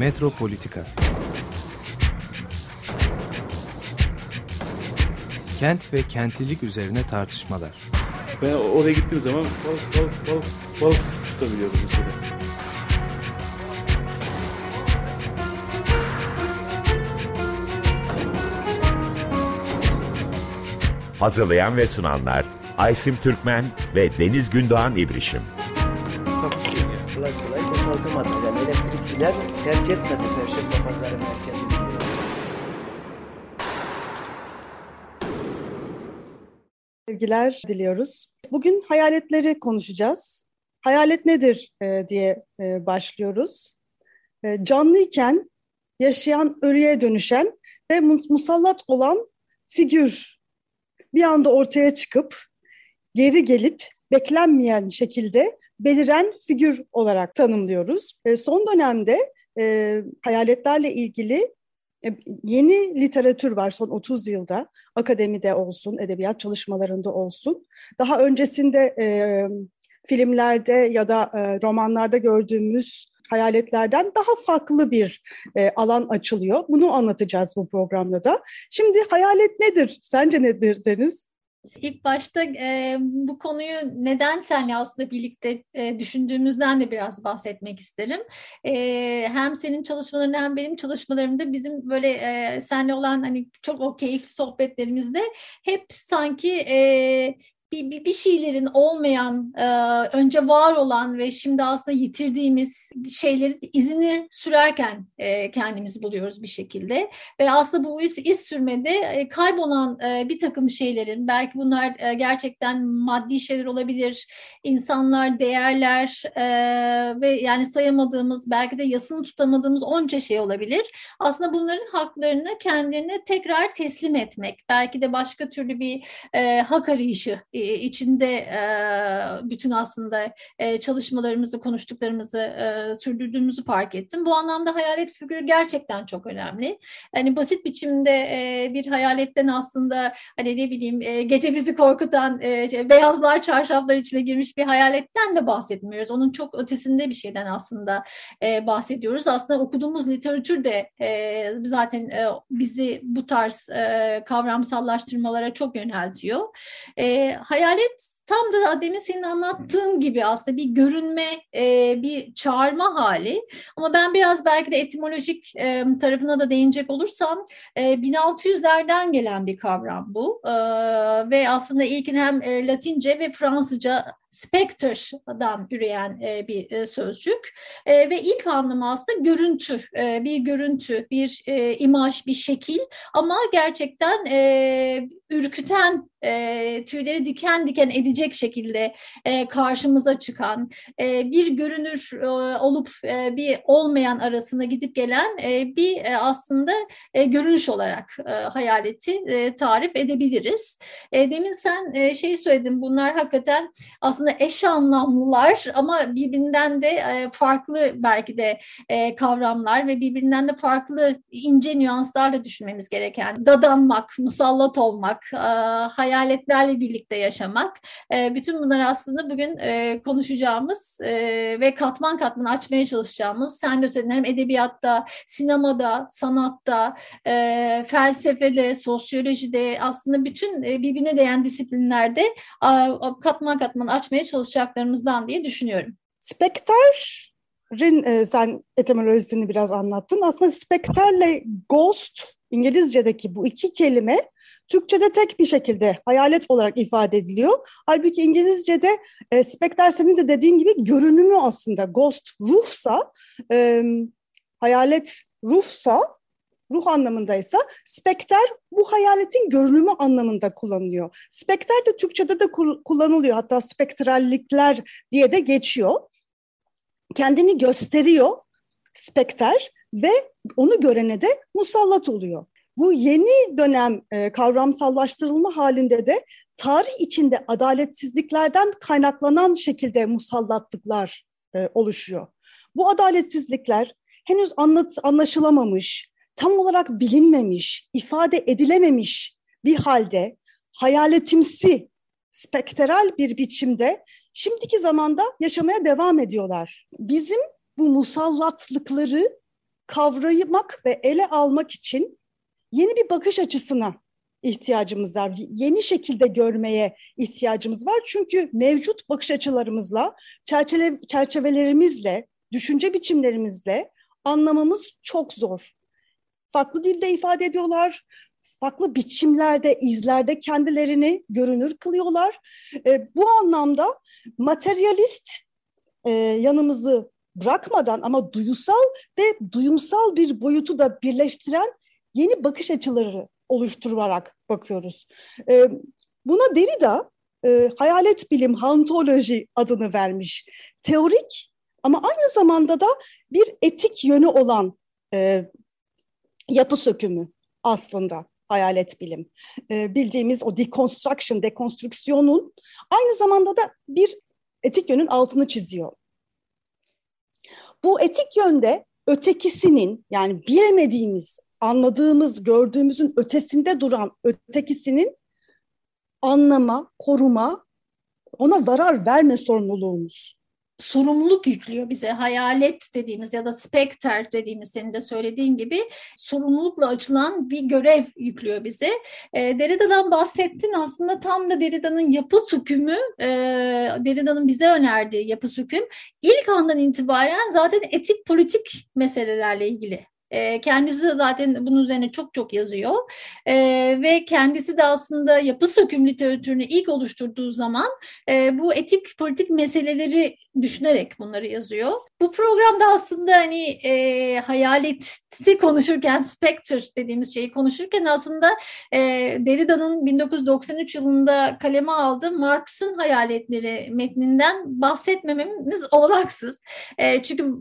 Metropolitika Kent ve kentlilik üzerine tartışmalar. Ben oraya gittiğim zaman balık balık balık balık tutabiliyorum mesela. Hazırlayan ve sunanlar Aysim Türkmen ve Deniz Gündoğan İbrişim. Kolay kolay boşaltamadı. Yani elektrikçiler terk etmedi Perşembe Pazarı merkezini. Sevgiler diliyoruz. Bugün hayaletleri konuşacağız. Hayalet nedir e, diye e, başlıyoruz. E, canlıyken yaşayan ölüye dönüşen ve musallat olan figür bir anda ortaya çıkıp geri gelip beklenmeyen şekilde beliren figür olarak tanımlıyoruz. Son dönemde e, hayaletlerle ilgili e, yeni literatür var son 30 yılda akademide olsun, edebiyat çalışmalarında olsun. Daha öncesinde e, filmlerde ya da e, romanlarda gördüğümüz hayaletlerden daha farklı bir e, alan açılıyor. Bunu anlatacağız bu programda da. Şimdi hayalet nedir? Sence nedir Deniz? İlk başta e, bu konuyu neden senle aslında birlikte e, düşündüğümüzden de biraz bahsetmek isterim. E, hem senin çalışmalarında hem benim çalışmalarımda bizim böyle e, senle olan hani çok o keyifli sohbetlerimizde hep sanki e, bir, bir, bir şeylerin olmayan, e, önce var olan ve şimdi aslında yitirdiğimiz şeylerin izini sürerken e, kendimizi buluyoruz bir şekilde. Ve aslında bu iz, iz sürmede e, kaybolan e, bir takım şeylerin, belki bunlar e, gerçekten maddi şeyler olabilir, insanlar, değerler e, ve yani sayamadığımız, belki de yasını tutamadığımız onca şey olabilir. Aslında bunların haklarını kendilerine tekrar teslim etmek, belki de başka türlü bir e, hak arayışı içinde bütün aslında çalışmalarımızı, konuştuklarımızı sürdürdüğümüzü fark ettim. Bu anlamda hayalet figürü gerçekten çok önemli. Hani basit biçimde bir hayaletten aslında hani ne bileyim gece bizi korkutan beyazlar çarşaflar içine girmiş bir hayaletten de bahsetmiyoruz. Onun çok ötesinde bir şeyden aslında bahsediyoruz. Aslında okuduğumuz literatür de zaten bizi bu tarz kavramsallaştırmalara çok yöneltiyor. Hayalet tam da demin senin anlattığın gibi aslında bir görünme, e, bir çağırma hali. Ama ben biraz belki de etimolojik e, tarafına da değinecek olursam e, 1600'lerden gelen bir kavram bu. E, ve aslında ilkin hem e, Latince ve Fransızca spectre'dan üreyen e, bir e, sözcük e, ve ilk anlamı aslında görüntü, e, bir görüntü, bir e, imaj, bir şekil ama gerçekten e, ürküten, e, tüyleri diken diken edecek şekilde e, karşımıza çıkan, e, bir görünür e, olup e, bir olmayan arasında gidip gelen e, bir e, aslında e, görünüş olarak e, hayaleti e, tarif edebiliriz. E, demin sen e, şey söyledin, bunlar hakikaten aslında aslında eş anlamlılar ama birbirinden de e, farklı belki de e, kavramlar ve birbirinden de farklı ince nüanslarla düşünmemiz gereken dadanmak, musallat olmak, e, hayaletlerle birlikte yaşamak. Bütün bunlar aslında bugün konuşacağımız ve katman katman açmaya çalışacağımız sen de söyledin edebiyatta, sinemada, sanatta, felsefede, sosyolojide aslında bütün birbirine değen disiplinlerde katman katman aç açmaya çalışacaklarımızdan diye düşünüyorum. Spekter'in e, sen etimolojisini biraz anlattın. Aslında spekterle ghost İngilizce'deki bu iki kelime Türkçe'de tek bir şekilde hayalet olarak ifade ediliyor. Halbuki İngilizce'de e, spekter senin de dediğin gibi görünümü aslında ghost ruhsa, e, hayalet ruhsa ruh anlamındaysa spekter bu hayaletin görünümü anlamında kullanılıyor. Spekter de Türkçe'de de kullanılıyor hatta spektrallikler diye de geçiyor. Kendini gösteriyor spekter ve onu görene de musallat oluyor. Bu yeni dönem e, kavramsallaştırılma halinde de tarih içinde adaletsizliklerden kaynaklanan şekilde musallatlıklar e, oluşuyor. Bu adaletsizlikler henüz anlat, anlaşılamamış, tam olarak bilinmemiş, ifade edilememiş bir halde hayaletimsi, spektral bir biçimde şimdiki zamanda yaşamaya devam ediyorlar. Bizim bu musallatlıkları kavramak ve ele almak için yeni bir bakış açısına ihtiyacımız var. Yeni şekilde görmeye ihtiyacımız var. Çünkü mevcut bakış açılarımızla, çerçeve, çerçevelerimizle, düşünce biçimlerimizle anlamamız çok zor. Farklı dilde ifade ediyorlar, farklı biçimlerde, izlerde kendilerini görünür kılıyorlar. E, bu anlamda materyalist e, yanımızı bırakmadan ama duyusal ve duyumsal bir boyutu da birleştiren yeni bakış açıları oluşturarak bakıyoruz. E, buna Derrida e, hayalet bilim, hantoloji adını vermiş. Teorik ama aynı zamanda da bir etik yönü olan e, yapı sökümü aslında hayalet bilim. E, bildiğimiz o deconstruction, dekonstrüksiyonun aynı zamanda da bir etik yönün altını çiziyor. Bu etik yönde ötekisinin yani bilemediğimiz, anladığımız, gördüğümüzün ötesinde duran ötekisinin anlama, koruma, ona zarar verme sorumluluğumuz sorumluluk yüklüyor bize. Hayalet dediğimiz ya da spekter dediğimiz senin de söylediğin gibi sorumlulukla açılan bir görev yüklüyor bize. E, Derrida'dan bahsettin aslında tam da Derrida'nın yapı sökümü, e, Derrida'nın bize önerdiği yapı söküm ilk andan itibaren zaten etik politik meselelerle ilgili e, kendisi de zaten bunun üzerine çok çok yazıyor e, ve kendisi de aslında yapı söküm literatürünü ilk oluşturduğu zaman e, bu etik politik meseleleri düşünerek bunları yazıyor. Bu programda aslında hani e, hayaleti konuşurken, spectre dediğimiz şeyi konuşurken aslında e, Derrida'nın 1993 yılında kaleme aldığı Marx'ın hayaletleri metninden bahsetmememiz olaksız. E, çünkü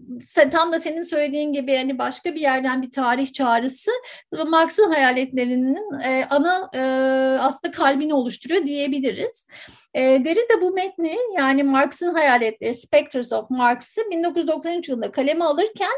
tam da senin söylediğin gibi hani başka bir yerden bir tarih çağrısı Marx'ın hayaletlerinin e, ana e, aslında kalbini oluşturuyor diyebiliriz. E, Derrida bu metni yani Marx'ın hayaletleri, Spectres of Marx'ı 1993 yılında kaleme alırken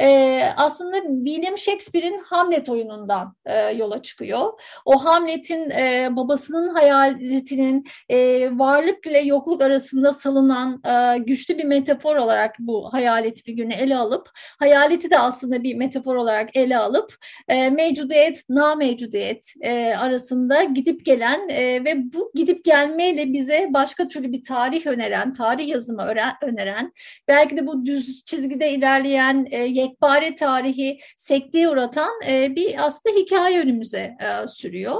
e, aslında William Shakespeare'in Hamlet oyunundan e, yola çıkıyor. O Hamlet'in e, babasının hayaletinin e, varlık ile yokluk arasında salınan e, güçlü bir metafor olarak bu hayalet figürünü ele alıp hayaleti de aslında bir metafor olarak ele alıp e, mevcudiyet, na mevcudiyet e, arasında gidip gelen e, ve bu gidip gelmeyle bize başka türlü bir tarih öneren, tarih yazımı öneren, belki de bu düz çizgide ilerleyen e, yekpare tarihi sekteye uğratan e, bir aslında hikaye önümüze e, sürüyor.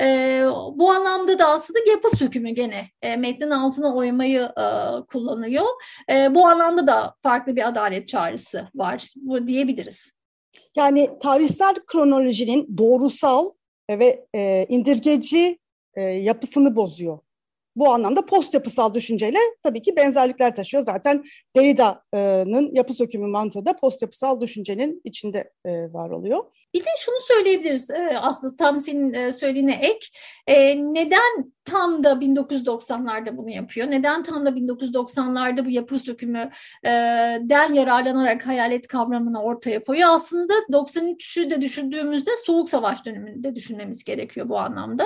E, bu anlamda da aslında yapı sökümü gene e, metnin altına oymayı e, kullanıyor. E, bu anlamda da farklı bir adalet çağrısı var bu diyebiliriz. Yani tarihsel kronolojinin doğrusal ve e, indirgeci e, yapısını bozuyor bu anlamda post yapısal düşünceyle tabii ki benzerlikler taşıyor. Zaten Derrida'nın yapı sökümü mantığı da post yapısal düşüncenin içinde e, var oluyor. Bir de şunu söyleyebiliriz e, aslında tam senin e, söylediğine ek. Neden tam da 1990'larda bunu yapıyor? Neden tam da 1990'larda bu yapı sökümü den yararlanarak hayalet kavramını ortaya koyuyor? Aslında 93'ü de düşündüğümüzde Soğuk Savaş döneminde düşünmemiz gerekiyor bu anlamda.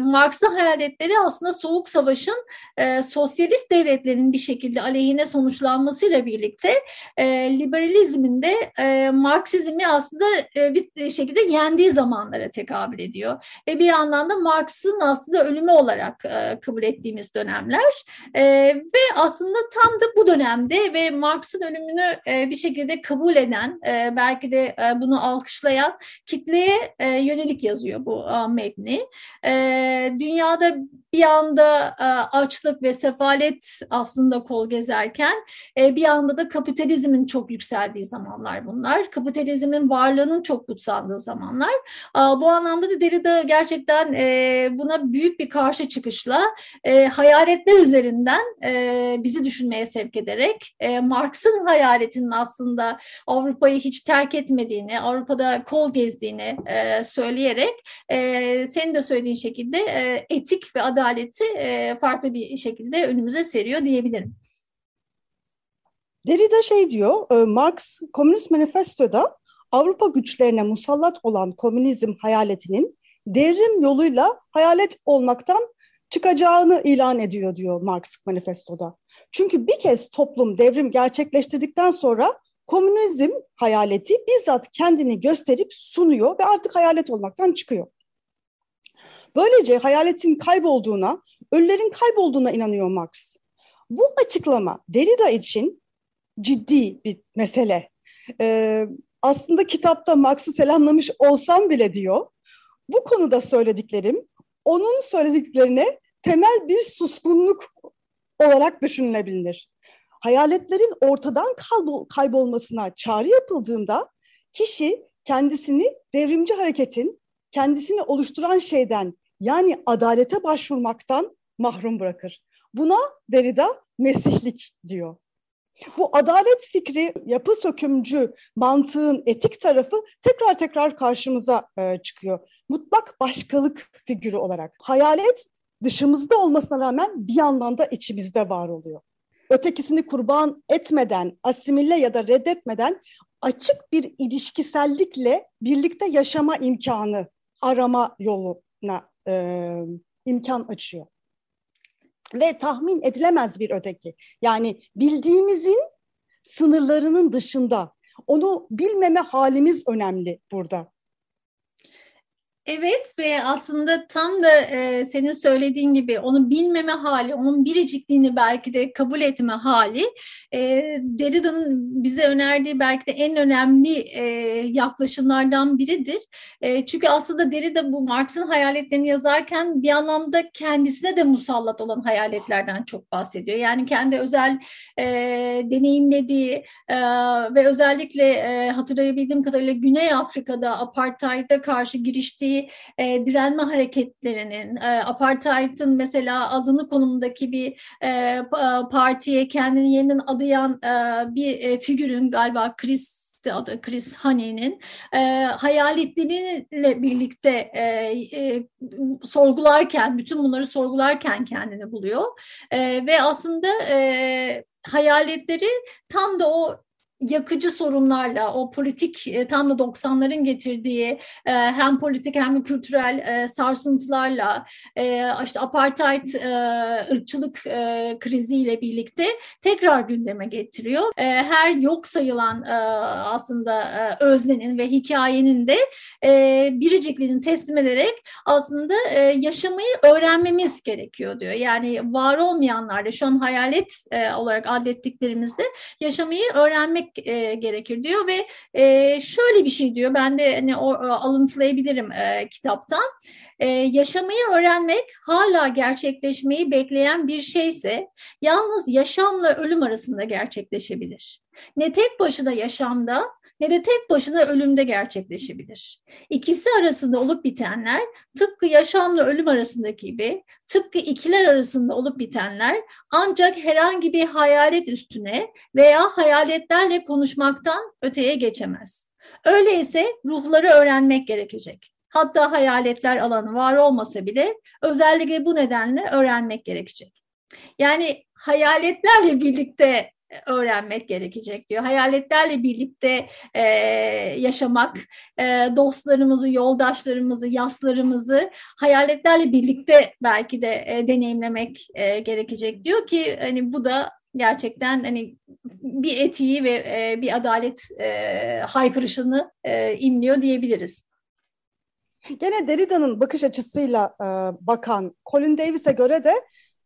Marx'ın hayaletleri aslında Soğuk Savaş'ın e, sosyalist devletlerin bir şekilde aleyhine sonuçlanmasıyla birlikte e, liberalizmin de e, Marksizmi aslında e, bir şekilde yendiği zamanlara tekabül ediyor. Ve bir yandan da Marx'ın aslında ölümü olarak e, kabul ettiğimiz dönemler e, ve aslında tam da bu dönemde ve Marx'ın ölümünü e, bir şekilde kabul eden, e, belki de e, bunu alkışlayan kitleye e, yönelik yazıyor bu e, metni. E, dünyada bir yanda e, açlık ve sefalet aslında kol gezerken e, bir yanda da kapitalizmin çok yükseldiği zamanlar bunlar. Kapitalizmin varlığının çok kutsandığı zamanlar. E, bu anlamda da Derrida gerçekten e, buna büyük bir karşı çıkışla e, hayaletler üzerinden e, bizi düşünmeye sevk ederek e, Marx'ın hayaletinin aslında Avrupa'yı hiç terk etmediğini, Avrupa'da kol gezdiğini e, söyleyerek e, senin de söylediğin şekilde e, etik ve adalet adaleti e, farklı bir şekilde önümüze seriyor diyebilirim. Derrida şey diyor, e, Marx Komünist Manifesto'da Avrupa güçlerine musallat olan komünizm hayaletinin devrim yoluyla hayalet olmaktan çıkacağını ilan ediyor diyor Marx manifestoda. Çünkü bir kez toplum devrim gerçekleştirdikten sonra komünizm hayaleti bizzat kendini gösterip sunuyor ve artık hayalet olmaktan çıkıyor. Böylece hayaletin kaybolduğuna, ölülerin kaybolduğuna inanıyor Marx. Bu açıklama Derrida için ciddi bir mesele. Ee, aslında kitapta Marx'ı selamlamış olsam bile diyor, bu konuda söylediklerim onun söylediklerine temel bir suskunluk olarak düşünülebilir. Hayaletlerin ortadan kaybolmasına çağrı yapıldığında kişi kendisini devrimci hareketin kendisini oluşturan şeyden yani adalete başvurmaktan mahrum bırakır. Buna Derrida mesihlik diyor. Bu adalet fikri, yapı sökümcü mantığın etik tarafı tekrar tekrar karşımıza e, çıkıyor. Mutlak başkalık figürü olarak. Hayalet dışımızda olmasına rağmen bir yandan da içimizde var oluyor. Ötekisini kurban etmeden, asimile ya da reddetmeden açık bir ilişkisellikle birlikte yaşama imkanı arama yoluna e, imkan açıyor ve tahmin edilemez bir öteki. Yani bildiğimizin sınırlarının dışında. Onu bilmeme halimiz önemli burada. Evet ve aslında tam da e, senin söylediğin gibi onu bilmeme hali, onun biricikliğini belki de kabul etme hali e, Derrida'nın bize önerdiği belki de en önemli e, yaklaşımlardan biridir. E, çünkü aslında Derrida bu Marx'ın hayaletlerini yazarken bir anlamda kendisine de musallat olan hayaletlerden çok bahsediyor. Yani kendi özel e, deneyimlediği e, ve özellikle e, hatırlayabildiğim kadarıyla Güney Afrika'da apartheid'e karşı giriştiği verdiği e, direnme hareketlerinin, e, apartheid'in mesela azınlık konumundaki bir e, partiye kendini yeniden adayan e, bir e, figürün galiba Chris adı Chris Honey'nin e, hayaletleriyle birlikte e, e, sorgularken, bütün bunları sorgularken kendini buluyor. E, ve aslında e, hayaletleri tam da o yakıcı sorunlarla, o politik e, tam da 90'ların getirdiği e, hem politik hem kültürel e, sarsıntılarla, işte apartheid, ırkçılık kriziyle birlikte tekrar gündeme getiriyor. Her yok sayılan aslında öznenin ve hikayenin de biricikliğini teslim ederek aslında yaşamayı öğrenmemiz gerekiyor diyor. Yani var olmayanlarda şu an hayalet olarak adettiklerimizde yaşamayı öğrenmek e, gerekir diyor ve e, şöyle bir şey diyor ben de hani o, o, alıntılayabilirim e, kitaptan. E, yaşamayı öğrenmek hala gerçekleşmeyi bekleyen bir şeyse yalnız yaşamla ölüm arasında gerçekleşebilir. Ne tek başına yaşamda ne de tek başına ölümde gerçekleşebilir. İkisi arasında olup bitenler tıpkı yaşamla ölüm arasındaki gibi, tıpkı ikiler arasında olup bitenler ancak herhangi bir hayalet üstüne veya hayaletlerle konuşmaktan öteye geçemez. Öyleyse ruhları öğrenmek gerekecek. Hatta hayaletler alanı var olmasa bile özellikle bu nedenle öğrenmek gerekecek. Yani hayaletlerle birlikte öğrenmek gerekecek diyor. Hayaletlerle birlikte e, yaşamak, e, dostlarımızı, yoldaşlarımızı, yaslarımızı hayaletlerle birlikte belki de e, deneyimlemek e, gerekecek diyor ki hani bu da gerçekten hani bir etiği ve e, bir adalet e, haykırışını e, imliyor diyebiliriz. Gene Derrida'nın bakış açısıyla e, bakan Colin Davis'e göre de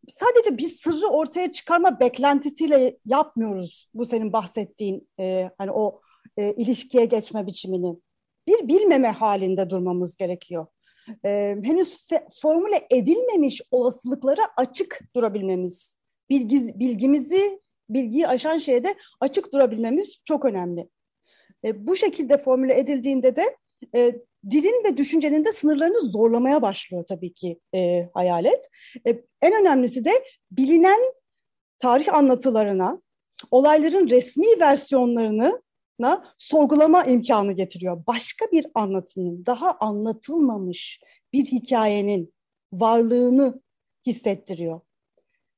sadece bir sırrı ortaya çıkarma beklentisiyle yapmıyoruz bu senin bahsettiğin e, hani o e, ilişkiye geçme biçimini. Bir bilmeme halinde durmamız gerekiyor. E, henüz formüle edilmemiş olasılıklara açık durabilmemiz, bilgi, bilgimizi, bilgiyi aşan şeyde açık durabilmemiz çok önemli. E, bu şekilde formüle edildiğinde de e, dilin ve düşüncenin de sınırlarını zorlamaya başlıyor tabii ki e, hayalet. E, en önemlisi de bilinen tarih anlatılarına, olayların resmi versiyonlarını sorgulama imkanı getiriyor. Başka bir anlatının, daha anlatılmamış bir hikayenin varlığını hissettiriyor.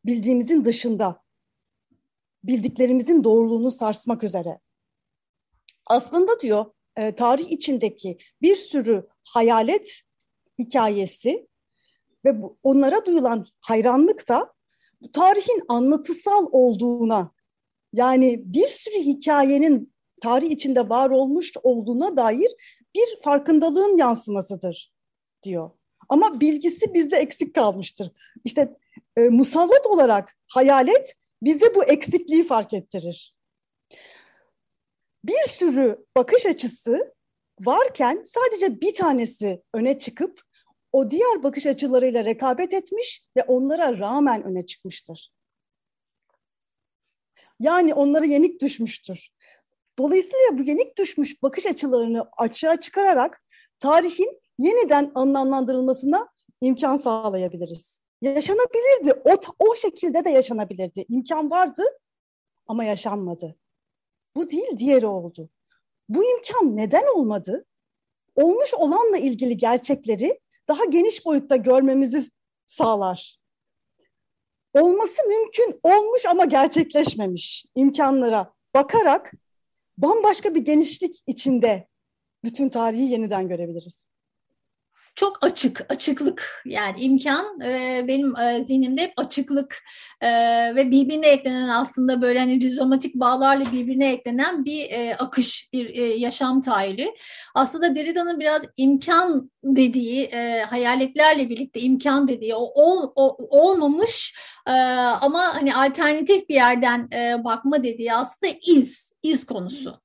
Bildiğimizin dışında, bildiklerimizin doğruluğunu sarsmak üzere. Aslında diyor e, tarih içindeki bir sürü hayalet hikayesi ve bu, onlara duyulan hayranlık da bu tarihin anlatısal olduğuna yani bir sürü hikayenin tarih içinde var olmuş olduğuna dair bir farkındalığın yansımasıdır diyor. Ama bilgisi bizde eksik kalmıştır. İşte e, musallat olarak hayalet bize bu eksikliği fark ettirir. Bir sürü bakış açısı varken sadece bir tanesi öne çıkıp o diğer bakış açılarıyla rekabet etmiş ve onlara rağmen öne çıkmıştır. Yani onlara yenik düşmüştür. Dolayısıyla bu yenik düşmüş bakış açılarını açığa çıkararak tarihin yeniden anlamlandırılmasına imkan sağlayabiliriz. Yaşanabilirdi. O, o şekilde de yaşanabilirdi. İmkan vardı ama yaşanmadı. Bu değil diğeri oldu. Bu imkan neden olmadı? Olmuş olanla ilgili gerçekleri daha geniş boyutta görmemizi sağlar. Olması mümkün olmuş ama gerçekleşmemiş imkanlara bakarak bambaşka bir genişlik içinde bütün tarihi yeniden görebiliriz çok açık, açıklık. Yani imkan e, benim e, zihnimde hep açıklık. E, ve birbirine eklenen aslında böyle hani rizomatik bağlarla birbirine eklenen bir e, akış, bir e, yaşam tahayyülü. Aslında Derrida'nın biraz imkan dediği, e, hayaletlerle birlikte imkan dediği o, o, o olmamış e, ama hani alternatif bir yerden e, bakma dediği aslında iz, iz konusu.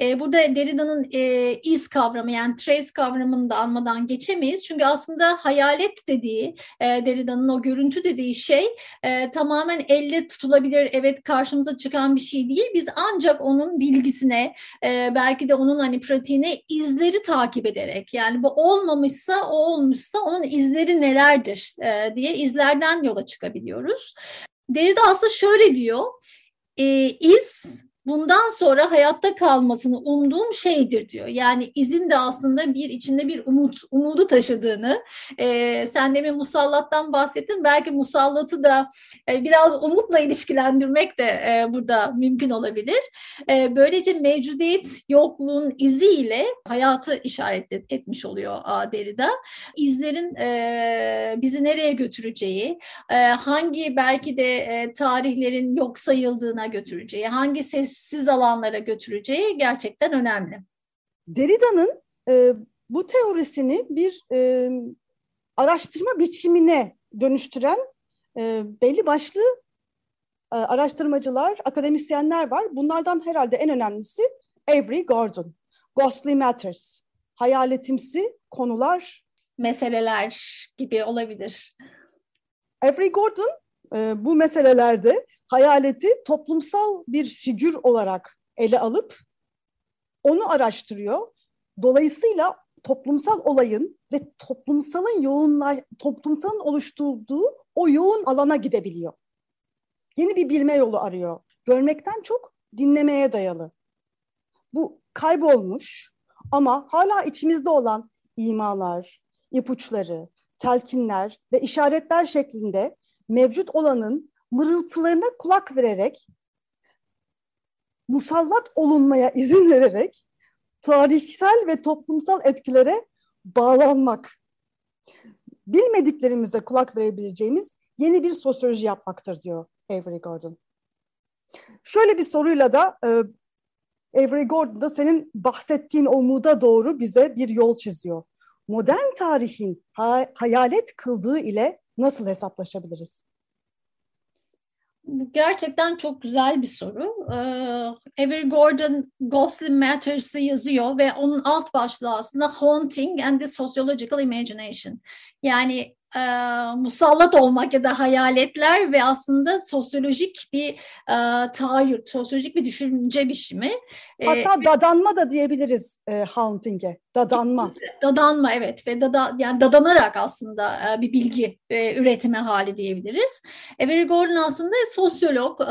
E, burada Derrida'nın e, iz kavramı yani trace kavramını da almadan geçemeyiz. Çünkü aslında hayalet dediği, e, Derrida'nın o görüntü dediği şey e, tamamen elle tutulabilir, evet karşımıza çıkan bir şey değil. Biz ancak onun bilgisine, e, belki de onun hani pratiğine izleri takip ederek yani bu olmamışsa, o olmuşsa onun izleri nelerdir e, diye izlerden yola çıkabiliyoruz. Derrida aslında şöyle diyor, e, iz bundan sonra hayatta kalmasını umduğum şeydir diyor. Yani izin de aslında bir içinde bir umut, umudu taşıdığını. E, sen demin musallattan bahsettin. Belki musallatı da e, biraz umutla ilişkilendirmek de e, burada mümkün olabilir. E, böylece mevcudiyet yokluğun iziyle hayatı işaret etmiş oluyor Derrida. İzlerin e, bizi nereye götüreceği, e, hangi belki de e, tarihlerin yok sayıldığına götüreceği, hangi ses sessiz alanlara götüreceği gerçekten önemli. Derrida'nın e, bu teorisini bir e, araştırma biçimine dönüştüren e, belli başlı e, araştırmacılar, akademisyenler var. Bunlardan herhalde en önemlisi Avery Gordon. Ghostly Matters, hayaletimsi konular. Meseleler gibi olabilir. Avery Gordon e, bu meselelerde hayaleti toplumsal bir figür olarak ele alıp onu araştırıyor. Dolayısıyla toplumsal olayın ve toplumsalın yoğunla toplumsalın oluşturduğu o yoğun alana gidebiliyor. Yeni bir bilme yolu arıyor. Görmekten çok dinlemeye dayalı. Bu kaybolmuş ama hala içimizde olan imalar, ipuçları, telkinler ve işaretler şeklinde mevcut olanın mırıltılarına kulak vererek, musallat olunmaya izin vererek tarihsel ve toplumsal etkilere bağlanmak. Bilmediklerimize kulak verebileceğimiz yeni bir sosyoloji yapmaktır diyor Avery Gordon. Şöyle bir soruyla da e, Avery Gordon da senin bahsettiğin umuda doğru bize bir yol çiziyor. Modern tarihin ha hayalet kıldığı ile nasıl hesaplaşabiliriz? Bu gerçekten çok güzel bir soru. Ee, Avery Gordon Ghostly Matters'ı yazıyor ve onun alt başlığı aslında Haunting and the Sociological Imagination. Yani e, musallat olmak ya da hayaletler ve aslında sosyolojik bir e, tahayyül, sosyolojik bir düşünce biçimi. Hatta e, dadanma da diyebiliriz e, haunting'e. Dadanma. Dadanma evet ve dada, yani dadanarak aslında e, bir bilgi e, üretme hali diyebiliriz. Avery Gordon aslında sosyolog, e,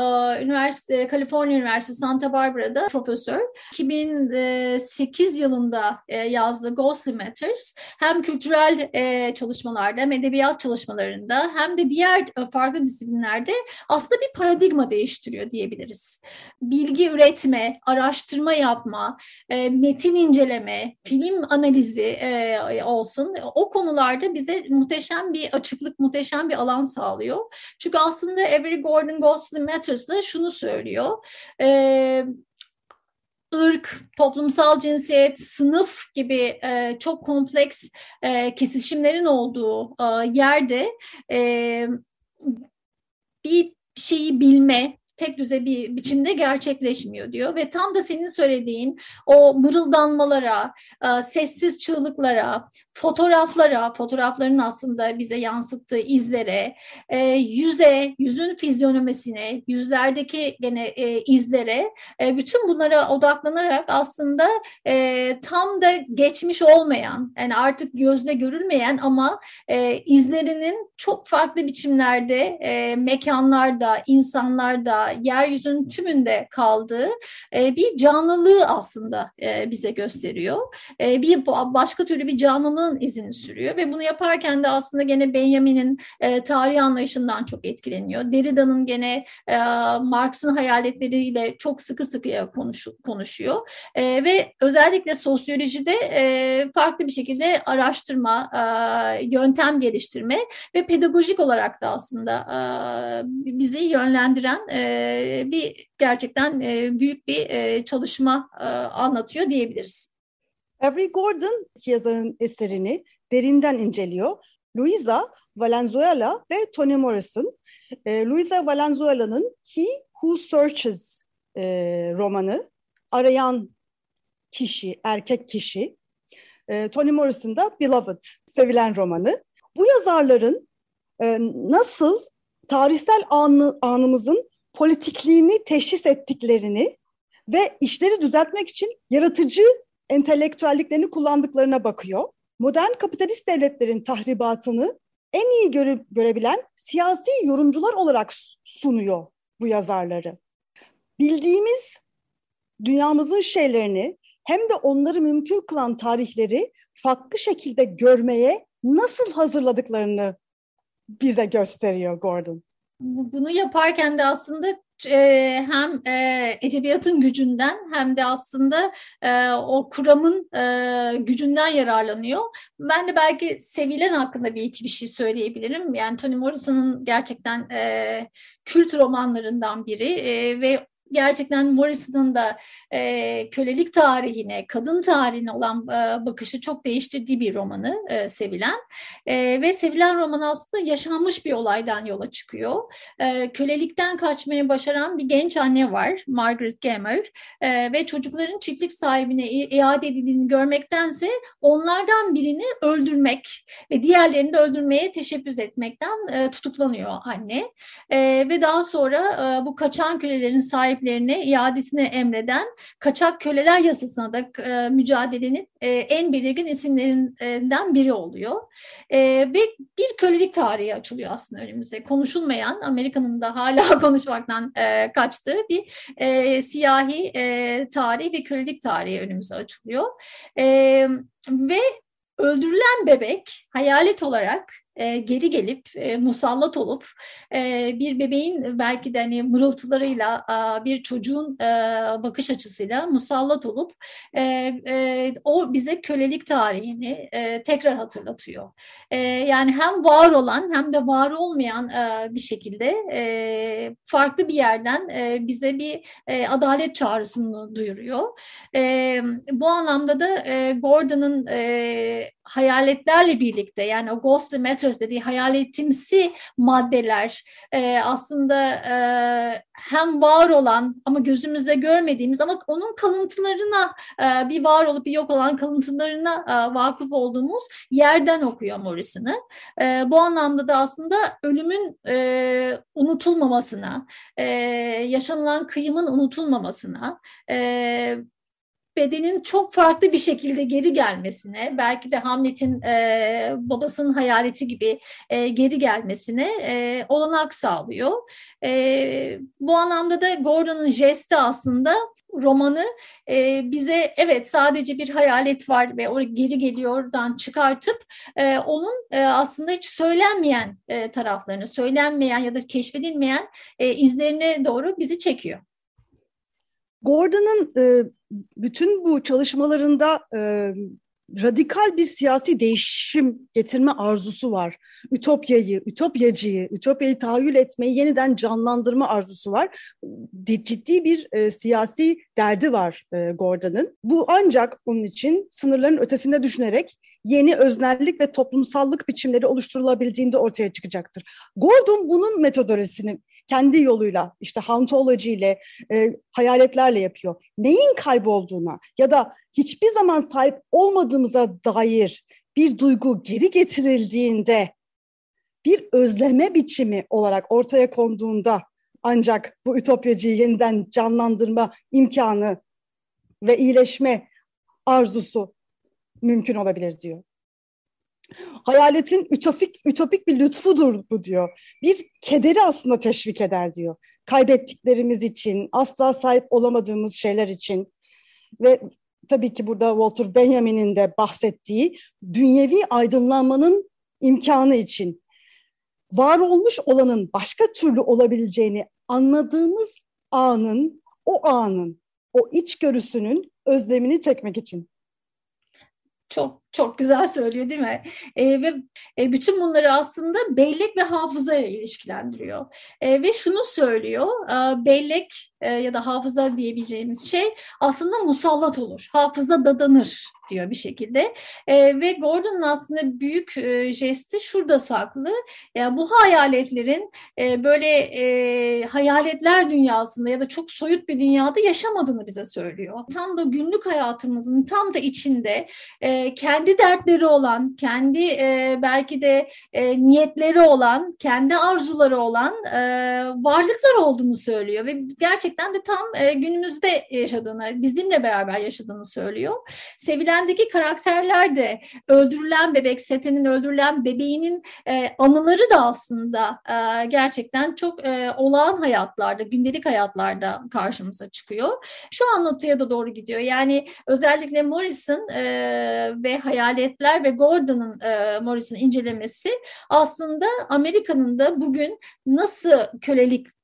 üniversite, Kaliforniya Üniversitesi Santa Barbara'da profesör. 2008 yılında e, yazdığı Ghostly Matters hem kültürel e, çalışmalarda hem edebiyat çalışmalarında hem de diğer e, farklı disiplinlerde aslında bir paradigma değiştiriyor diyebiliriz. Bilgi üretme, araştırma yapma, e, metin inceleme, film analizi e, olsun o konularda bize muhteşem bir açıklık, muhteşem bir alan sağlıyor. Çünkü aslında Avery Gordon Ghostly Matters'da şunu söylüyor. Irk, toplumsal cinsiyet, sınıf gibi e, çok kompleks e, kesişimlerin olduğu e, yerde e, bir şeyi bilme, tek düze bir biçimde gerçekleşmiyor diyor. Ve tam da senin söylediğin o mırıldanmalara, e, sessiz çığlıklara, fotoğraflara, fotoğrafların aslında bize yansıttığı izlere, e, yüze, yüzün fizyonomisine, yüzlerdeki gene e, izlere, bütün bunlara odaklanarak aslında tam da geçmiş olmayan, yani artık gözle görülmeyen ama izlerinin çok farklı biçimlerde, mekanlarda, insanlarda, yeryüzünün tümünde kaldığı e, bir canlılığı aslında e, bize gösteriyor. E, bir başka türlü bir canlılığın izini sürüyor ve bunu yaparken de aslında gene Benjamin'in e, tarihi anlayışından çok etkileniyor. Derrida'nın gene e, Marx'ın hayaletleriyle çok sıkı sıkıya konuş, konuşuyor e, ve özellikle sosyolojide e, farklı bir şekilde araştırma, e, yöntem geliştirme ve pedagojik olarak da aslında e, bizi yönlendiren e, bir gerçekten büyük bir çalışma anlatıyor diyebiliriz. Avery Gordon yazarın eserini derinden inceliyor. Luisa Valenzuela ve Toni Morrison. E, Luisa Valenzuela'nın He Who Searches e, romanı, arayan kişi, erkek kişi. E, Toni Morrison da Beloved, sevilen romanı. Bu yazarların e, nasıl tarihsel anı, anımızın politikliğini teşhis ettiklerini ve işleri düzeltmek için yaratıcı entelektüelliklerini kullandıklarına bakıyor. Modern kapitalist devletlerin tahribatını en iyi göre, görebilen siyasi yorumcular olarak sunuyor bu yazarları. Bildiğimiz dünyamızın şeylerini hem de onları mümkün kılan tarihleri farklı şekilde görmeye nasıl hazırladıklarını bize gösteriyor Gordon bunu yaparken de aslında e, hem e, edebiyatın gücünden hem de aslında e, o kuramın e, gücünden yararlanıyor. Ben de belki sevilen hakkında bir iki bir şey söyleyebilirim. Yani Toni Morrison'ın gerçekten kült romanlarından biri ve gerçekten Morrison'ın da e, kölelik tarihine, kadın tarihine olan e, bakışı çok değiştirdiği bir romanı e, Sevilen. E, ve Sevilen romanı aslında yaşanmış bir olaydan yola çıkıyor. E, kölelikten kaçmaya başaran bir genç anne var, Margaret Gamer. E, ve çocukların çiftlik sahibine iade edildiğini görmektense onlardan birini öldürmek ve diğerlerini de öldürmeye teşebbüs etmekten e, tutuklanıyor anne. E, ve daha sonra e, bu kaçan kölelerin sahiplerine iadesini emreden kaçak köleler yasasına da e, mücadelenin e, en belirgin isimlerinden biri oluyor. E, ve bir kölelik tarihi açılıyor aslında önümüzde. Konuşulmayan, Amerika'nın da hala konuşmaktan e, kaçtığı bir e, siyahi e, tarih ve kölelik tarihi önümüze açılıyor. E, ve öldürülen bebek hayalet olarak e, geri gelip e, musallat olup e, bir bebeğin belki de hani mırıltılarıyla e, bir çocuğun e, bakış açısıyla musallat olup e, e, o bize kölelik tarihini e, tekrar hatırlatıyor. E, yani hem var olan hem de var olmayan e, bir şekilde e, farklı bir yerden e, bize bir e, adalet çağrısını duyuruyor. E, bu anlamda da e, Gordon'ın e, hayaletlerle birlikte yani o ghostly matters dediği hayaletimsi maddeler e, aslında e, hem var olan ama gözümüzde görmediğimiz ama onun kalıntılarına e, bir var olup bir yok olan kalıntılarına e, vakıf olduğumuz yerden okuyor Morrison'ı. E, bu anlamda da aslında ölümün e, unutulmamasına, e, yaşanılan kıyımın unutulmamasına, e, bedenin çok farklı bir şekilde geri gelmesine, belki de Hamlet'in e, babasının hayaleti gibi e, geri gelmesine e, olanak sağlıyor. E, bu anlamda da Gordon'un jesti aslında romanı e, bize evet sadece bir hayalet var ve o geri geliyordan çıkartıp e, onun e, aslında hiç söylenmeyen e, taraflarını, söylenmeyen ya da keşfedilmeyen e, izlerine doğru bizi çekiyor. Gordon'ın e, bütün bu çalışmalarında e, radikal bir siyasi değişim getirme arzusu var. Ütopyayı, ütopyacıyı, ütopyayı tahayyül etmeyi yeniden canlandırma arzusu var. Ciddi bir e, siyasi derdi var e, Gordon'ın. Bu ancak onun için sınırların ötesinde düşünerek yeni öznellik ve toplumsallık biçimleri oluşturulabildiğinde ortaya çıkacaktır. Gordon bunun metodolojisini kendi yoluyla işte hauntology ile e, hayaletlerle yapıyor. Neyin kaybolduğuna ya da hiçbir zaman sahip olmadığımıza dair bir duygu geri getirildiğinde bir özleme biçimi olarak ortaya konduğunda ancak bu ütopyacıyı yeniden canlandırma imkanı ve iyileşme arzusu mümkün olabilir diyor. Hayaletin ütopik, ütopik bir lütfudur bu diyor. Bir kederi aslında teşvik eder diyor. Kaybettiklerimiz için, asla sahip olamadığımız şeyler için ve tabii ki burada Walter Benjamin'in de bahsettiği dünyevi aydınlanmanın imkanı için var olmuş olanın başka türlü olabileceğini anladığımız anın, o anın, o içgörüsünün özlemini çekmek için. Çok çok güzel söylüyor değil mi? E, ve e, bütün bunları aslında bellek ve hafızaya ilişkilendiriyor. E, ve şunu söylüyor, e, bellek e, ya da hafıza diyebileceğimiz şey aslında musallat olur. Hafıza dadanır diyor bir şekilde. E, ve Gordon'un aslında büyük e, jesti şurada saklı. Yani bu hayaletlerin e, böyle e, hayaletler dünyasında ya da çok soyut bir dünyada yaşamadığını bize söylüyor. Tam da günlük hayatımızın tam da içinde e, kendi dertleri olan, kendi e, belki de e, niyetleri olan, kendi arzuları olan e, varlıklar olduğunu söylüyor ve gerçekten de tam e, günümüzde yaşadığını, bizimle beraber yaşadığını söylüyor. Sevilen'deki karakterler de öldürülen bebek, Seten'in öldürülen bebeğinin e, anıları da aslında e, gerçekten çok e, olağan hayatlarda, gündelik hayatlarda karşımıza çıkıyor. Şu anlatıya da doğru gidiyor. Yani özellikle Morrison e, ve Hayaletler ve Gordon'ın e, Morrison'ın incelemesi aslında Amerika'nın da bugün nasıl kölelik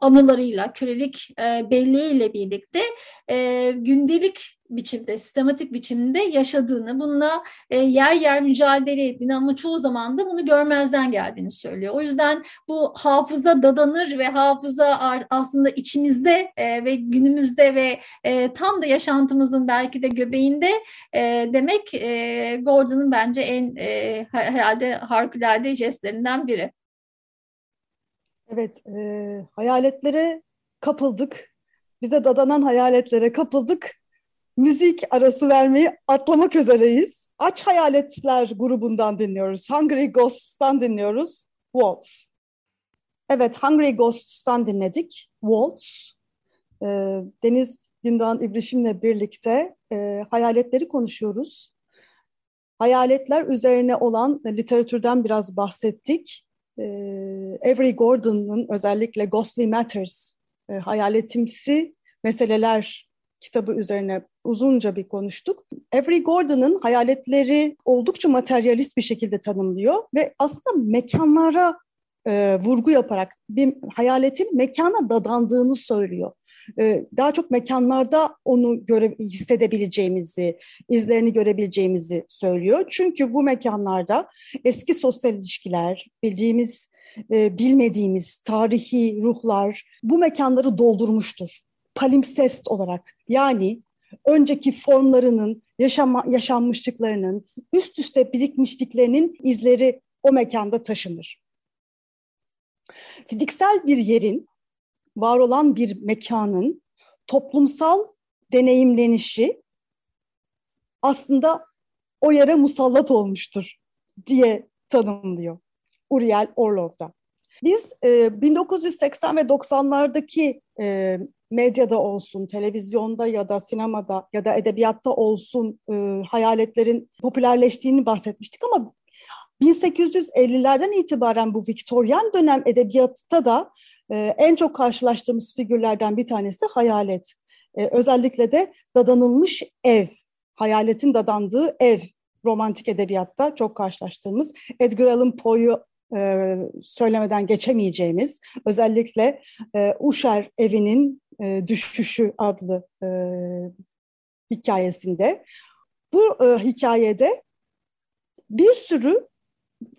anılarıyla, kölelik e, belleğiyle birlikte e, gündelik biçimde, sistematik biçimde yaşadığını, bununla e, yer yer mücadele ettiğini ama çoğu zaman da bunu görmezden geldiğini söylüyor. O yüzden bu hafıza dadanır ve hafıza aslında içimizde e, ve günümüzde ve e, tam da yaşantımızın belki de göbeğinde e, demek e, Gordon'un bence en e, herhalde harikulade jestlerinden biri. Evet, e, hayaletlere kapıldık. Bize dadanan hayaletlere kapıldık. Müzik arası vermeyi atlamak üzereyiz. Aç Hayaletler grubundan dinliyoruz. Hungry Ghosts'tan dinliyoruz. Waltz. Evet, Hungry Ghosts'tan dinledik. Waltz. E, Deniz Gündoğan İbrişim'le birlikte e, hayaletleri konuşuyoruz. Hayaletler üzerine olan literatürden biraz bahsettik e, Avery Gordon'un özellikle Ghostly Matters, e, hayaletimsi meseleler kitabı üzerine uzunca bir konuştuk. Avery Gordon'ın hayaletleri oldukça materyalist bir şekilde tanımlıyor ve aslında mekanlara e, vurgu yaparak bir hayaletin mekana dadandığını söylüyor. E, daha çok mekanlarda onu göre, hissedebileceğimizi, izlerini görebileceğimizi söylüyor. Çünkü bu mekanlarda eski sosyal ilişkiler, bildiğimiz, e, bilmediğimiz tarihi ruhlar bu mekanları doldurmuştur. Palimpsest olarak yani önceki formlarının, yaşama, yaşanmışlıklarının, üst üste birikmişliklerinin izleri o mekanda taşınır. Fiziksel bir yerin, var olan bir mekanın toplumsal deneyimlenişi aslında o yere musallat olmuştur diye tanımlıyor Uriel Orlov'da. Biz e, 1980 ve 90'lardaki e, medyada olsun, televizyonda ya da sinemada ya da edebiyatta olsun e, hayaletlerin popülerleştiğini bahsetmiştik ama 1850'lerden itibaren bu Viktoryen dönem edebiyatta da e, en çok karşılaştığımız figürlerden bir tanesi hayalet. E, özellikle de dadanılmış ev, hayaletin dadandığı ev romantik edebiyatta çok karşılaştığımız. Edgar Allan Poe'yu e, söylemeden geçemeyeceğimiz özellikle e, Uşer evinin e, düşüşü adlı e, hikayesinde Bu e, hikayede bir sürü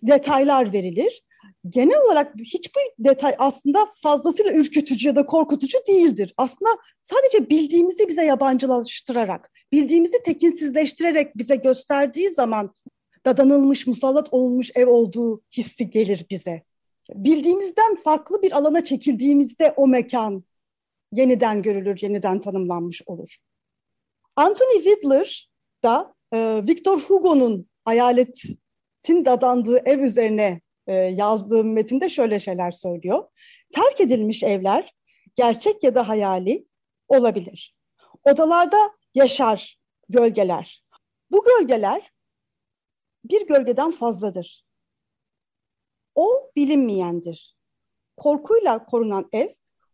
detaylar verilir. Genel olarak hiçbir detay aslında fazlasıyla ürkütücü ya da korkutucu değildir. Aslında sadece bildiğimizi bize yabancılaştırarak, bildiğimizi tekinsizleştirerek bize gösterdiği zaman dadanılmış, musallat olmuş ev olduğu hissi gelir bize. Bildiğimizden farklı bir alana çekildiğimizde o mekan yeniden görülür, yeniden tanımlanmış olur. Anthony Widler da e, Victor Hugo'nun hayaletin dadandığı ev üzerine e, yazdığı metinde şöyle şeyler söylüyor. Terk edilmiş evler gerçek ya da hayali olabilir. Odalarda yaşar gölgeler. Bu gölgeler bir gölgeden fazladır. O bilinmeyendir. Korkuyla korunan ev,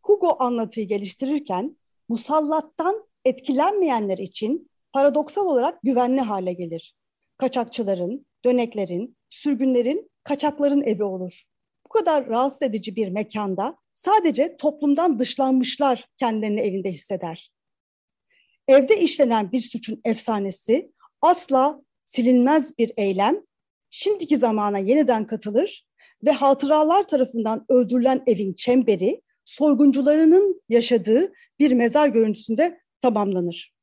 Hugo anlatıyı geliştirirken musallattan etkilenmeyenler için paradoksal olarak güvenli hale gelir. Kaçakçıların, döneklerin, sürgünlerin, kaçakların evi olur. Bu kadar rahatsız edici bir mekanda sadece toplumdan dışlanmışlar kendilerini evinde hisseder. Evde işlenen bir suçun efsanesi asla silinmez bir eylem, şimdiki zamana yeniden katılır ve hatıralar tarafından öldürülen evin çemberi soyguncularının yaşadığı bir mezar görüntüsünde tamamlanır.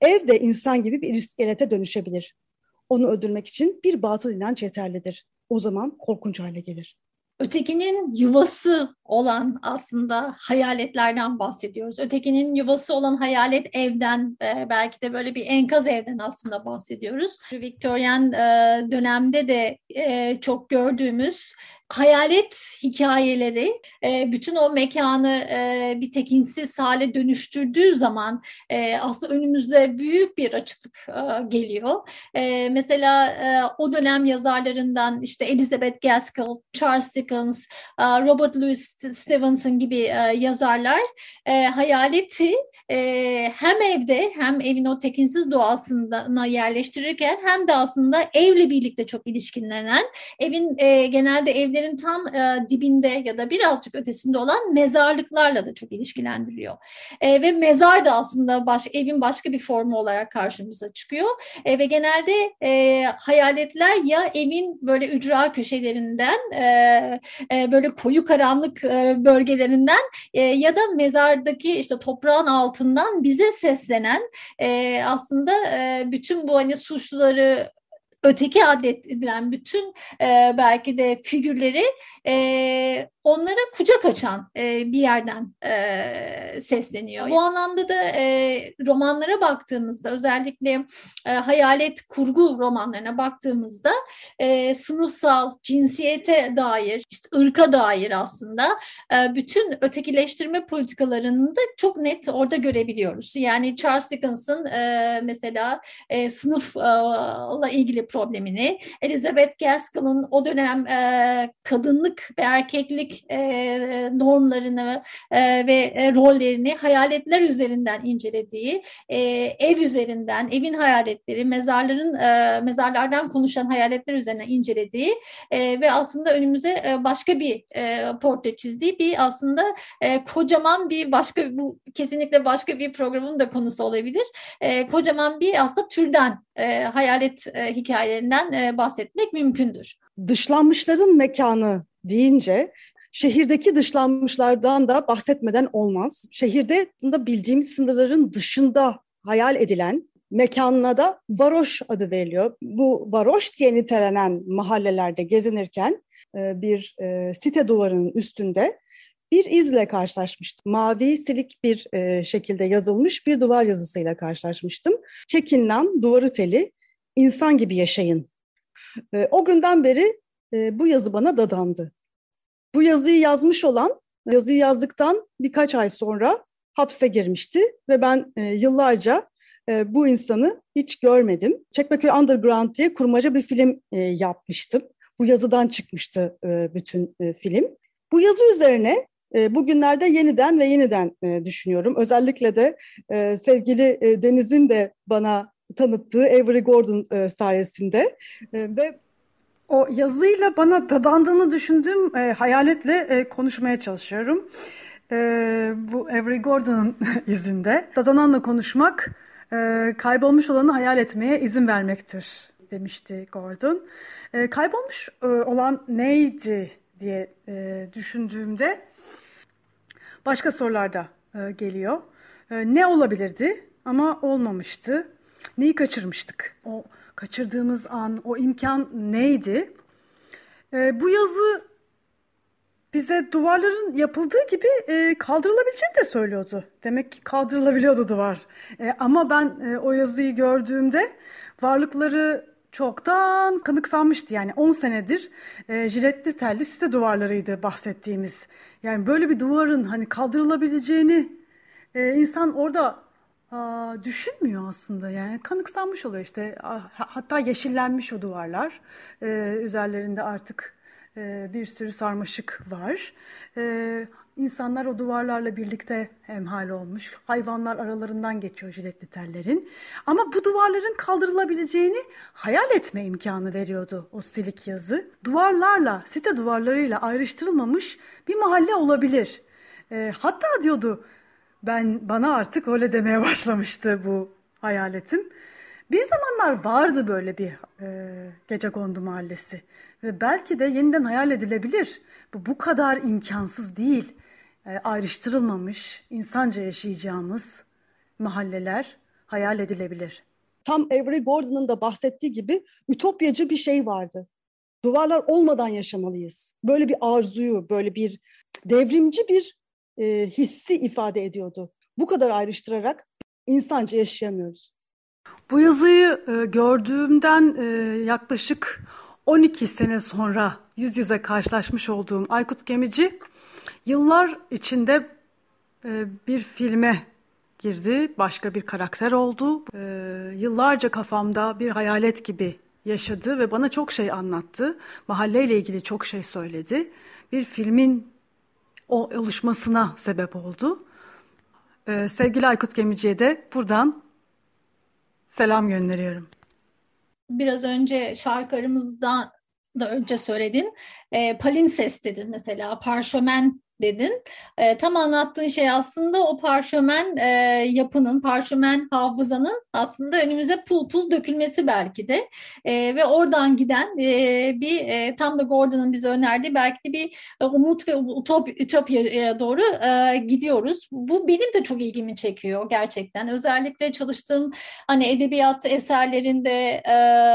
Ev de insan gibi bir iskelete dönüşebilir. Onu öldürmek için bir batıl inanç yeterlidir. O zaman korkunç hale gelir ötekinin yuvası olan aslında hayaletlerden bahsediyoruz. Ötekinin yuvası olan hayalet evden e, belki de böyle bir enkaz evden aslında bahsediyoruz. Victorian e, dönemde de e, çok gördüğümüz hayalet hikayeleri e, bütün o mekanı e, bir tekinsiz hale dönüştürdüğü zaman e, aslında önümüzde büyük bir açıklık geliyor. Mesela o dönem yazarlarından işte Elizabeth Gaskell, Charles Dickens, Robert Louis Stevenson gibi yazarlar e, hayaleti hem evde hem evin o tekinsiz doğasına yerleştirirken hem de aslında evle birlikte çok ilişkilenen evin genelde evleri evlerin tam e, dibinde ya da birazcık ötesinde olan mezarlıklarla da çok ilişkilendiriyor. E, ve mezar da aslında baş, evin başka bir formu olarak karşımıza çıkıyor. E, ve genelde e, hayaletler ya evin böyle ücra köşelerinden e, e, böyle koyu karanlık e, bölgelerinden e, ya da mezardaki işte toprağın altından bize seslenen e, aslında e, bütün bu hani suçluları öteki adledilen bütün e, belki de figürleri e, onlara kucak açan e, bir yerden e, sesleniyor. Bu anlamda da e, romanlara baktığımızda özellikle e, hayalet kurgu romanlarına baktığımızda e, sınıfsal, cinsiyete dair, işte ırka dair aslında e, bütün ötekileştirme politikalarını da çok net orada görebiliyoruz. Yani Charles Dickens'ın e, mesela e, sınıfla ilgili problemini, Elizabeth Gaskell'ın o dönem e, kadınlık ve erkeklik e, normlarını e, ve e, rollerini hayaletler üzerinden incelediği, e, ev üzerinden, evin hayaletleri, mezarların e, mezarlardan konuşan hayaletler üzerinden incelediği e, ve aslında önümüze e, başka bir e, portre çizdiği bir aslında e, kocaman bir başka bu kesinlikle başka bir programın da konusu olabilir. E, kocaman bir aslında türden e, hayalet e, hikayelerinden e, bahsetmek mümkündür. Dışlanmışların mekanı deyince şehirdeki dışlanmışlardan da bahsetmeden olmaz. Şehirde bildiğimiz sınırların dışında hayal edilen mekanına da varoş adı veriliyor. Bu varoş diye nitelenen mahallelerde gezinirken e, bir e, site duvarının üstünde bir izle karşılaşmıştım. Mavi silik bir şekilde yazılmış bir duvar yazısıyla karşılaşmıştım. Çekinlen duvarı teli insan gibi yaşayın. O günden beri bu yazı bana dadandı. Bu yazıyı yazmış olan, yazıyı yazdıktan birkaç ay sonra hapse girmişti ve ben e, yıllarca e, bu insanı hiç görmedim. Çekmeköy Underground diye kurmaca bir film e, yapmıştım. Bu yazıdan çıkmıştı e, bütün e, film. Bu yazı üzerine e, bugünlerde yeniden ve yeniden e, düşünüyorum. Özellikle de e, sevgili e, Deniz'in de bana tanıttığı Avery Gordon e, sayesinde e, ve o yazıyla bana dadandığını düşündüğüm e, hayaletle e, konuşmaya çalışıyorum. E, bu Avery Gordon'ın izinde. Dadananla konuşmak e, kaybolmuş olanı hayal etmeye izin vermektir demişti Gordon. E, kaybolmuş e, olan neydi diye e, düşündüğümde başka sorular da e, geliyor. E, ne olabilirdi ama olmamıştı? Neyi kaçırmıştık? O kaçırdığımız an, o imkan neydi? E, bu yazı bize duvarların yapıldığı gibi e, kaldırılabileceğini de söylüyordu. Demek ki kaldırılabiliyordu duvar. E, ama ben e, o yazıyı gördüğümde varlıkları çoktan kanıksanmıştı. Yani 10 senedir e, jiletli telli site duvarlarıydı bahsettiğimiz. Yani böyle bir duvarın hani kaldırılabileceğini e, insan orada düşünmüyor aslında. Yani kanıksanmış oluyor işte. A, hatta yeşillenmiş o duvarlar. E, üzerlerinde artık e, bir sürü sarmaşık var. E, insanlar o duvarlarla birlikte hemhal olmuş. Hayvanlar aralarından geçiyor jiletli tellerin. Ama bu duvarların kaldırılabileceğini hayal etme imkanı veriyordu o silik yazı. Duvarlarla, site duvarlarıyla ayrıştırılmamış bir mahalle olabilir. E, hatta diyordu ben bana artık öyle demeye başlamıştı bu hayaletim. Bir zamanlar vardı böyle bir e, gece kondu mahallesi ve belki de yeniden hayal edilebilir. Bu bu kadar imkansız değil. E, ayrıştırılmamış, insanca yaşayacağımız mahalleler hayal edilebilir. Tam Avery Gordon'ın da bahsettiği gibi ütopyacı bir şey vardı. Duvarlar olmadan yaşamalıyız. Böyle bir arzuyu, böyle bir devrimci bir e, hissi ifade ediyordu. Bu kadar ayrıştırarak insanca yaşayamıyoruz. Bu yazıyı e, gördüğümden e, yaklaşık 12 sene sonra yüz yüze karşılaşmış olduğum Aykut Gemici yıllar içinde e, bir filme girdi, başka bir karakter oldu. E, yıllarca kafamda bir hayalet gibi yaşadı ve bana çok şey anlattı. Mahalleyle ilgili çok şey söyledi. Bir filmin oluşmasına sebep oldu. E, sevgili Aykut Gemici'ye de buradan selam gönderiyorum biraz önce şarkı aramızda da önce söyledin. E, palimpsest dedin mesela, parşömen dedin. E, tam anlattığın şey aslında o parşömen e, yapının, parşömen hafızanın aslında önümüze pul pul dökülmesi belki de. E, ve oradan giden e, bir e, tam da Gordon'ın bize önerdiği belki de bir e, umut ve utop, ütopyaya doğru e, gidiyoruz. Bu benim de çok ilgimi çekiyor gerçekten. Özellikle çalıştığım hani edebiyat eserlerinde e,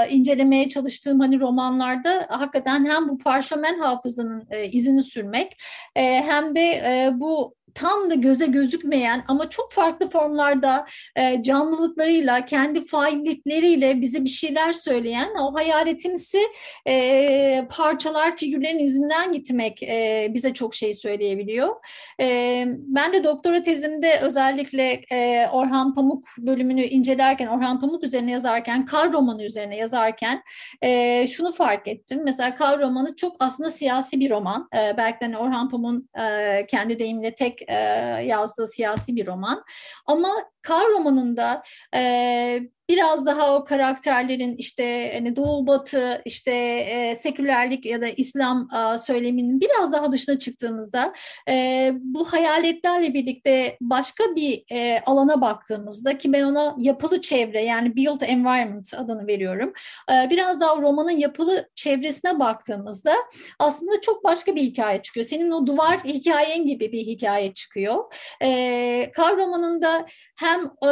incelemeye çalıştığım hani romanlarda hakikaten hem bu parşömen hafızanın e, izini sürmek e, hem hem de e, bu tam da göze gözükmeyen ama çok farklı formlarda e, canlılıklarıyla, kendi faillikleriyle bize bir şeyler söyleyen o hayaletimsi e, parçalar, figürlerin izinden gitmek e, bize çok şey söyleyebiliyor. E, ben de doktora tezimde özellikle e, Orhan Pamuk bölümünü incelerken, Orhan Pamuk üzerine yazarken, kar romanı üzerine yazarken e, şunu fark ettim. Mesela kar romanı çok aslında siyasi bir roman. E, belki de hani Orhan Pamuk'un e, kendi deyimle tek yazdığı siyasi bir roman. Ama Kar romanında e, biraz daha o karakterlerin işte hani doğu batı işte e, sekülerlik ya da İslam e, söyleminin biraz daha dışına çıktığımızda e, bu hayaletlerle birlikte başka bir e, alana baktığımızda ki ben ona yapılı çevre yani built environment adını veriyorum. E, biraz daha romanın yapılı çevresine baktığımızda aslında çok başka bir hikaye çıkıyor. Senin o duvar hikayen gibi bir hikaye çıkıyor. E, Kar romanında hem e,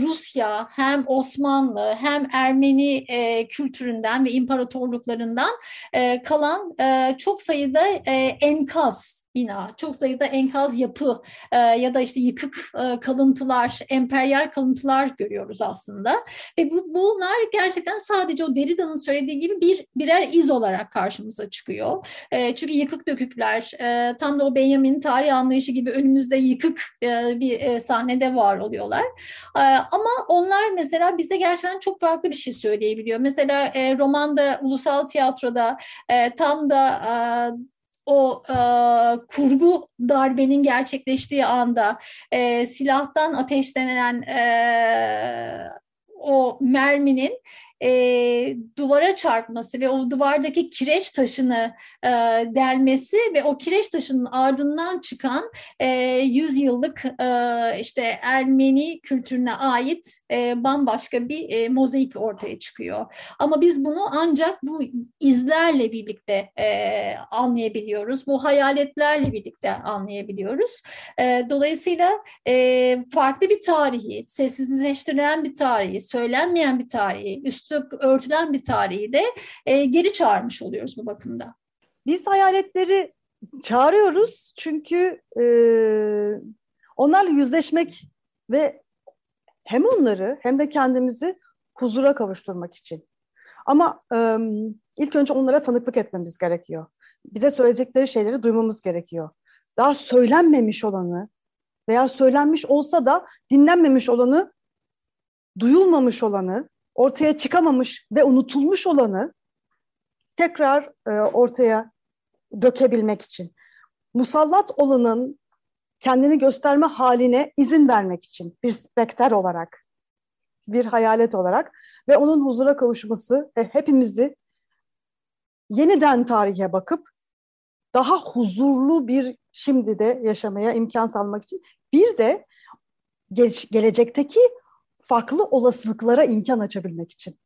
Rusya hem Osmanlı hem Ermeni e, kültüründen ve imparatorluklarından e, kalan e, çok sayıda e, enkaz bina, çok sayıda enkaz yapı e, ya da işte yıkık e, kalıntılar, emperyal kalıntılar görüyoruz aslında. Ve bu, bunlar gerçekten sadece o Derrida'nın söylediği gibi bir birer iz olarak karşımıza çıkıyor. E, çünkü yıkık dökükler, e, tam da o Benjamin'in tarih anlayışı gibi önümüzde yıkık e, bir e, sahnede var oluyorlar. E, ama onlar mesela bize gerçekten çok farklı bir şey söyleyebiliyor. Mesela e, romanda, ulusal tiyatroda e, tam da e, o e, kurgu darbenin gerçekleştiği anda e, silahtan ateşlenen e, o merminin e, duvara çarpması ve o duvardaki kireç taşını e, delmesi ve o kireç taşının ardından çıkan e, yüzyıllık e, işte Ermeni kültürüne ait e, bambaşka bir e, mozaik ortaya çıkıyor. Ama biz bunu ancak bu izlerle birlikte e, anlayabiliyoruz. Bu hayaletlerle birlikte anlayabiliyoruz. E, dolayısıyla e, farklı bir tarihi, sessizleştirilen bir tarihi, söylenmeyen bir tarihi, üstü örtülen bir tarihi de e, geri çağırmış oluyoruz bu bakımda. Biz hayaletleri çağırıyoruz çünkü e, onlarla yüzleşmek ve hem onları hem de kendimizi huzura kavuşturmak için. Ama e, ilk önce onlara tanıklık etmemiz gerekiyor. Bize söyleyecekleri şeyleri duymamız gerekiyor. Daha söylenmemiş olanı veya söylenmiş olsa da dinlenmemiş olanı, duyulmamış olanı, ortaya çıkamamış ve unutulmuş olanı tekrar e, ortaya dökebilmek için. Musallat olanın kendini gösterme haline izin vermek için bir spekter olarak, bir hayalet olarak ve onun huzura kavuşması ve hepimizi yeniden tarihe bakıp daha huzurlu bir şimdi de yaşamaya imkan sağlamak için bir de ge- gelecekteki farklı olasılıklara imkan açabilmek için.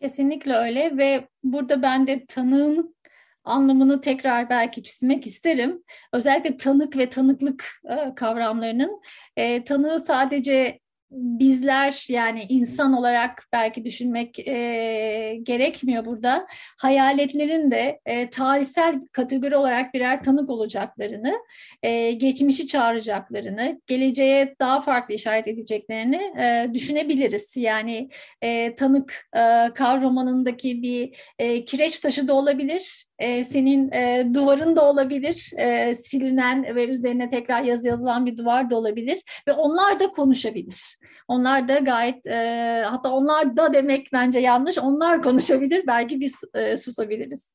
Kesinlikle öyle ve burada ben de tanığın anlamını tekrar belki çizmek isterim. Özellikle tanık ve tanıklık e, kavramlarının e, tanığı sadece bizler yani insan olarak belki düşünmek e, gerekmiyor burada. Hayaletlerin de e, tarihsel kategori olarak birer tanık olacaklarını, e, geçmişi çağıracaklarını, geleceğe daha farklı işaret edeceklerini e, düşünebiliriz. Yani e, tanık e, kavramındaki bir e, kireç taşı da olabilir, e, senin e, duvarın da olabilir, e, silinen ve üzerine tekrar yazı yazılan bir duvar da olabilir ve onlar da konuşabilir. Onlar da gayet e, hatta onlar da demek bence yanlış. Onlar konuşabilir. Belki biz e, susabiliriz.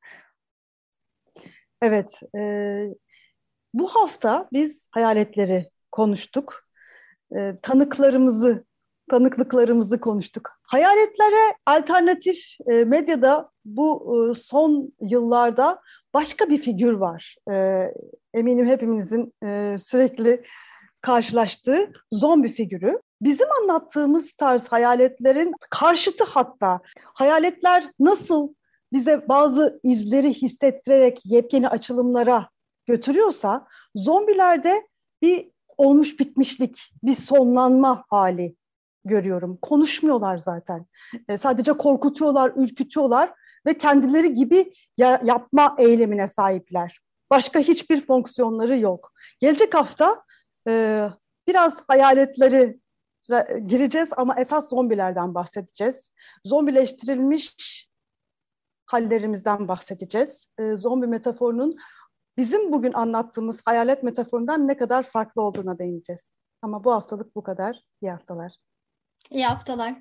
Evet. E, bu hafta biz hayaletleri konuştuk. E, tanıklarımızı, tanıklıklarımızı konuştuk. Hayaletlere alternatif e, medyada bu e, son yıllarda başka bir figür var. E, eminim hepimizin sürekli karşılaştığı zombi figürü. Bizim anlattığımız tarz hayaletlerin karşıtı hatta. Hayaletler nasıl bize bazı izleri hissettirerek yepyeni açılımlara götürüyorsa zombilerde bir olmuş bitmişlik, bir sonlanma hali görüyorum. Konuşmuyorlar zaten. E, sadece korkutuyorlar, ürkütüyorlar ve kendileri gibi ya, yapma eylemine sahipler. Başka hiçbir fonksiyonları yok. Gelecek hafta e, biraz hayaletleri gireceğiz ama esas zombilerden bahsedeceğiz. Zombileştirilmiş hallerimizden bahsedeceğiz. E, zombi metaforunun bizim bugün anlattığımız hayalet metaforundan ne kadar farklı olduğuna değineceğiz. Ama bu haftalık bu kadar. İyi haftalar. İyi haftalar.